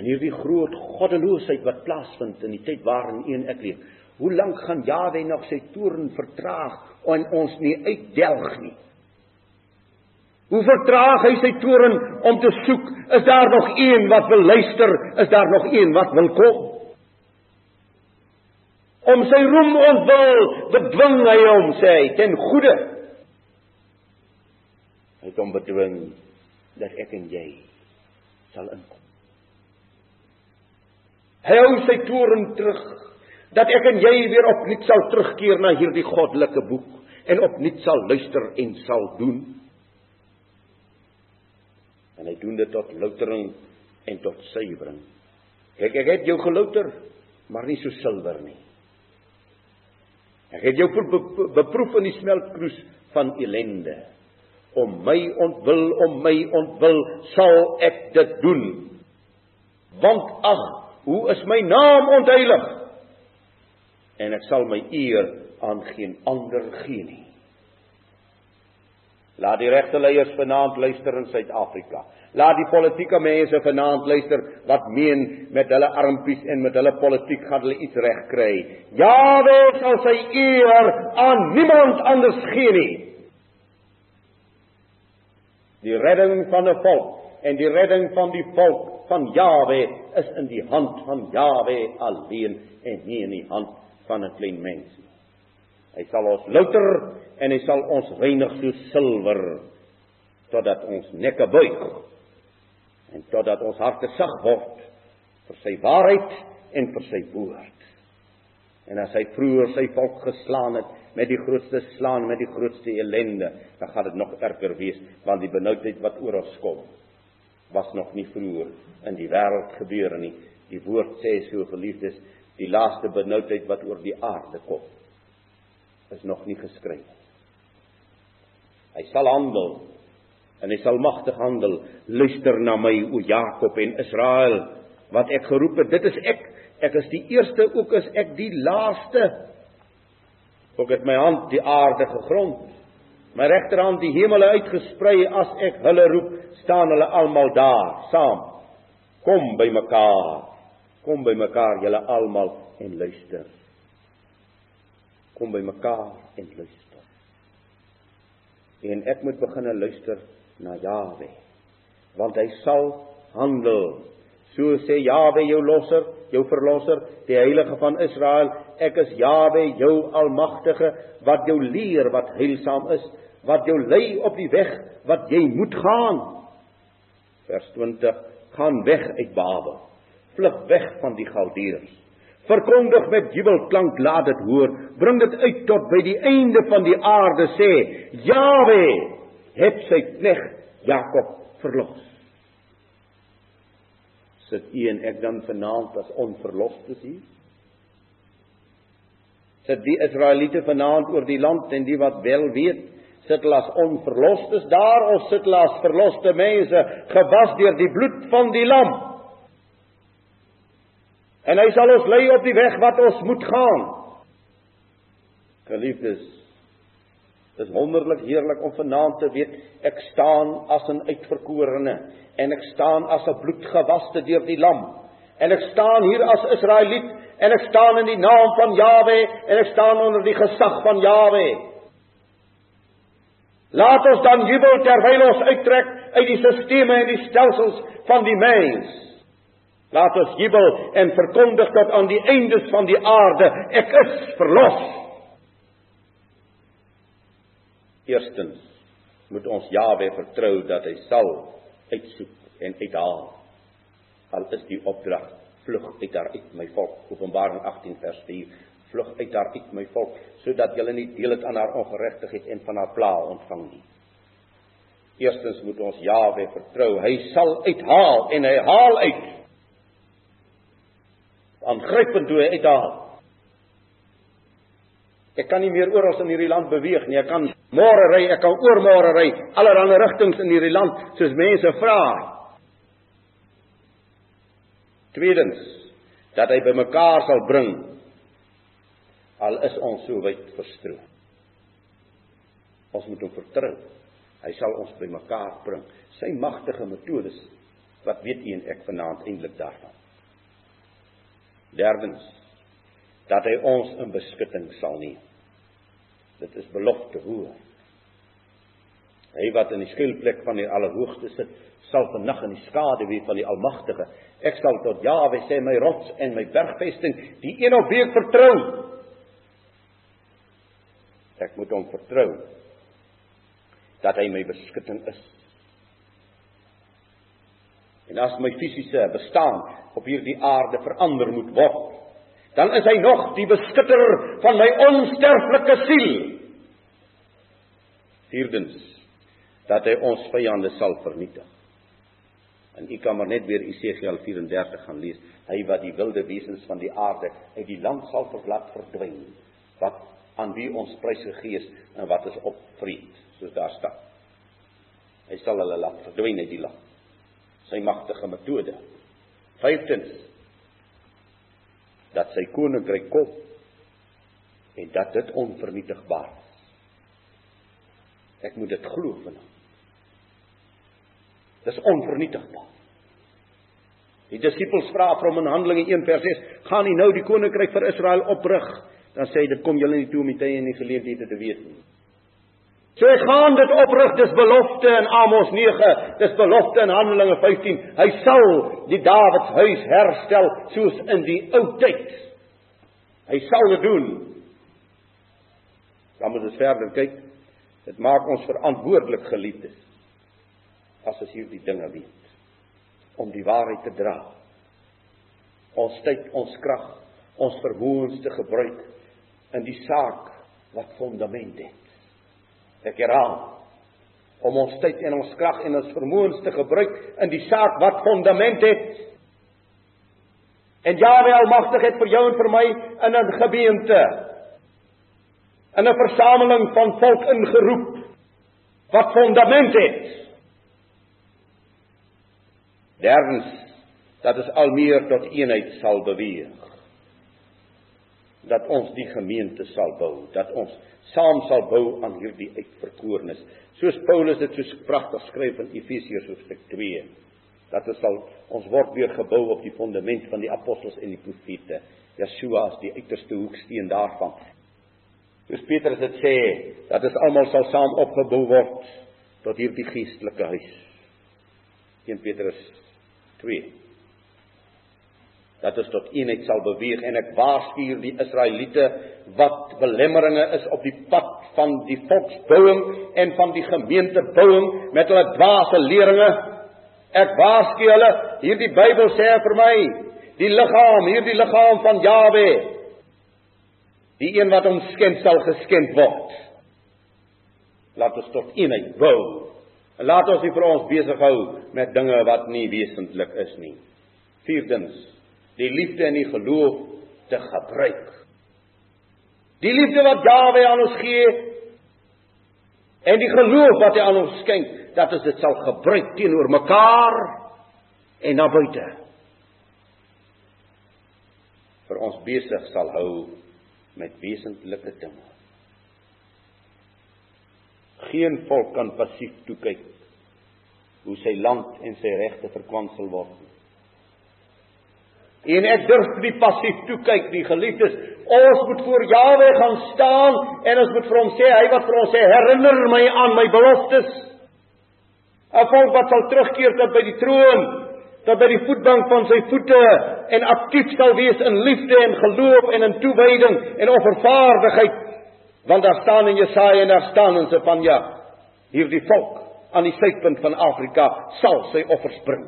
In hierdie groot goddeloosheid wat plaasvind in die tyd waarin u en ek leef, hoe lank gaan Jawe nog sy toorn vertraag en ons nie uitdelg nie? Hoe vertraag hy sy toorn om te soek? Is daar nog een wat wil luister? Is daar nog een wat wil kom? Om sy roem ontwil, bedwing hy hom, sê hy, ten goeie. Hy het hom bedwing dat ek en jy sal inkom. Hy hou sy toorn terug dat ek en jy weer opnuut sal terugkeer na hierdie goddelike boek en opnuut sal luister en sal doen. En hy doen dit tot loutering en tot suiwering. Kyk, ek het jou gelouter, maar nie so silwer nie. Ek het jou beproef in die smeltkroes van ellende. Om my ontwil, om my ontwil sal ek dit doen. Want ag, Hoe is my naam ontheilig? En ek sal my eer aan geen ander gee nie. Laat die regte leiers vanaand luister in Suid-Afrika. Laat die politieke mense vanaand luister wat meen met hulle armpies en met hulle politiek gaan hulle iets reg kry. Jawe sal sy eer aan niemand anders gee nie. Die redding van 'n volk en die redding van die volk van Jawe is in die hand van Jawe alleen en nie in die hand van 'n klein mens nie. Hy sal ons louter en hy sal ons reinig soos silwer totdat ons nekke buig en totdat ons harte sag word vir sy waarheid en vir sy woord. En as hy vroeër sy volk geslaan het met die grootste slaan met die grootste ellende, dan gaan dit nog erger wees want die benoudheid wat oor ons kom was nog nie vroeër in die wêreld gebeur nie. Die woord sê so geliefdes, die laaste benoudheid wat oor die aarde kom is nog nie geskryf. Hy sal handel en hy sal magtig handel. Luister na my o Jakob en Israel, wat ek geroep het. Dit is ek. Ek is die eerste, ook is ek die laaste. Ook het my hand die aarde gegrond. My regterhand die hemele uitgesprei as ek hulle roep, staan hulle almal daar saam. Kom by mekaar. Kom by mekaar julle almal en luister. Kom by mekaar en luister. En ek moet begin luister na Jawe. Want hy sal handel. So sê Jawe jou losser, jou verlosser, die heilige van Israel, ek is Jawe jou almagtige wat jou leer wat heilsaam is wat jou lei op die weg wat jy moet gaan. Vers 20: Gaan weg uit Babel. Vlug weg van die Galdeërs. Verkondig met jubelklank laat dit hoor. Bring dit uit tot by die einde van die aarde sê: Jawe het sy knegt Jakob verlos. Sit u en ek dan vanaand as onverlostes hier? Sit die Israeliete vanaand oor die land en die wat wel weet sit hulle as onverlostes daar of sit hulle as verloste mense gewas deur die bloed van die lam. En hy sal ons lei op die weg wat ons moet gaan. Geliefdes dit is wonderlik heerlik om vanaand te weet ek staan as 'n uitverkorene en ek staan as 'n bloedgewaste deur die lam. En ek staan hier as Israeliet en ek staan in die naam van Jawe en ek staan onder die gesag van Jawe Laat ons dan jubel terwyl ons uittrek uit die sisteme en die stelsels van die mens. Laat ons jubel en verkondig tot aan die eindes van die aarde, ek is verlos. Eerstens moet ons Jawe vertrou dat hy sal uitsoek en uithaal. Al is die opdrag vlug uit daar uit my volk. Openbaring 18 vers 4 vlug uit daar uit my volk sodat julle nie deel het aan haar ongeregtigheid en van haar pla ontvang nie. Eerstens moet ons Jawe vertrou. Hy sal uithaal en hy haal uit. Aangrypend hoe hy uithaal. Ek kan nie meer oral in hierdie land beweeg nie. Ek kan môre ry, ek kan oormôre ry, allerlei rigtings in hierdie land soos mense vra. Tweedens dat hy bymekaar sal bring al is ons so wyd verstrooi. Ons moet hom vertrou. Hy sal ons bymekaar bring. Sy magtige metodes Wat weet u en ek vanaand eintlik daarvan? Derdens dat hy ons in beskutting sal neem. Dit is belofte hoor. Hy wat in die skuilplek van die Allerhoogste sit, sal vernag in die skaduwee van die Almagtige. Ek sal tot Jawe sê my rots en my bergvesting, die een op wie ek vertrou. Ek moet hom vertrou dat hy my beskutting is. En as my fisiese bestaan op hierdie aarde verander moet word, dan is hy nog die beskutter van my onsterflike siel. Vierdens dat hy ons vyande sal vernietig. En u kan maar net weer Esegiel 34 gaan lees. Hy wat die wilde wesens van die aarde uit die land sal verlaat verdwyn. Wat aan wie ons prys gegee is en wat is opvreed, soos daar staan. Hy sal hulle laat verdwyn uit die land. Sy magtige metode. Vyftens dat sy koninkryk kom en dat dit onvernietigbaar is. Ek moet dit glo vanaand. Dis onvernietigbaar. Die disippels vra vir hom in Handelinge 1 vers 6, "Gaan nie nou die koninkryk vir Israel oprig?" Dan sê hy, "Dit kom julle nie toe om die tye en die geleenthede te weet nie." So hy gaan dit oprig, dis belofte in Amos 9, dis belofte in Handelinge 15. Hy sal die Dawid se huis herstel soos in die ou tyd. Hy sal dit doen. Dan moet ons verder kyk. Dit maak ons verantwoordelik geliefdes as ons hierdie dinge weet om die waarheid te dra. Ons tyd, ons krag, ons vermoëns te gebruik in die saak wat fondament het. Ek herhaal om ons tyd en ons krag en ons vermoëns te gebruik in die saak wat fondament het. En Jahwe Almagtig het vir jou en vir my in 'n gemeente in 'n versameling van volk ingeroep wat fondament het. Derdens dat ons al meer tot eenheid sal beweeg. Dat ons die gemeente sal bou, dat ons saam sal bou aan hierdie uitverkorenes. Soos Paulus dit so pragtig skryf in Efesiërs hoofstuk 2. Dat ons sal ons word weer gebou op die fondament van die apostels en die profete. Yeshua is die uiterste hoeksteen daarvan. Soos Petrus dit sê, dat ons almal sal saam opgebou word tot hierdie geestelike huis. 1 Petrus 2 dat ons tot eenheid sal beweeg en ek waarsku die Israeliete wat belemmeringe is op die pad van die volksbouing en van die gemeentebouing met hulle dwaase leringe. Ek waarsku hulle hierdie Bybel sê vir my die liggaam hierdie liggaam van Jawe die een wat ons skend sal geskend word. Laat ons tot eenheid bou laat ons nie vir ons besig hou met dinge wat nie wesentlik is nie. Vierdens, die liefde en die geloof te gebruik. Die liefde wat Jawe aan ons gee en die geloof wat hy aan ons skenk, dat ons dit sal gebruik teenoor mekaar en na buite. vir ons besig sal hou met wesentlike dinge. Geen volk kan passief toe kyk hoe sy land en sy regte verkwansel word. En ek durf nie passief toe kyk nie, geliefdes. Ons moet voor Jawe gaan staan en ons moet vir hom sê, hy wat vir ons sê, herinner my aan my beloftes. 'n Volk wat sal terugkeer tot by die troon, tot by die voetbank van sy voete en aktief sal wees in liefde en geloof en in toewyding en offervaardigheid Want daar staan in Jesaja en daar staan in Sefanja hierdie volk aan die suidpunt van Afrika sal sy offers bring.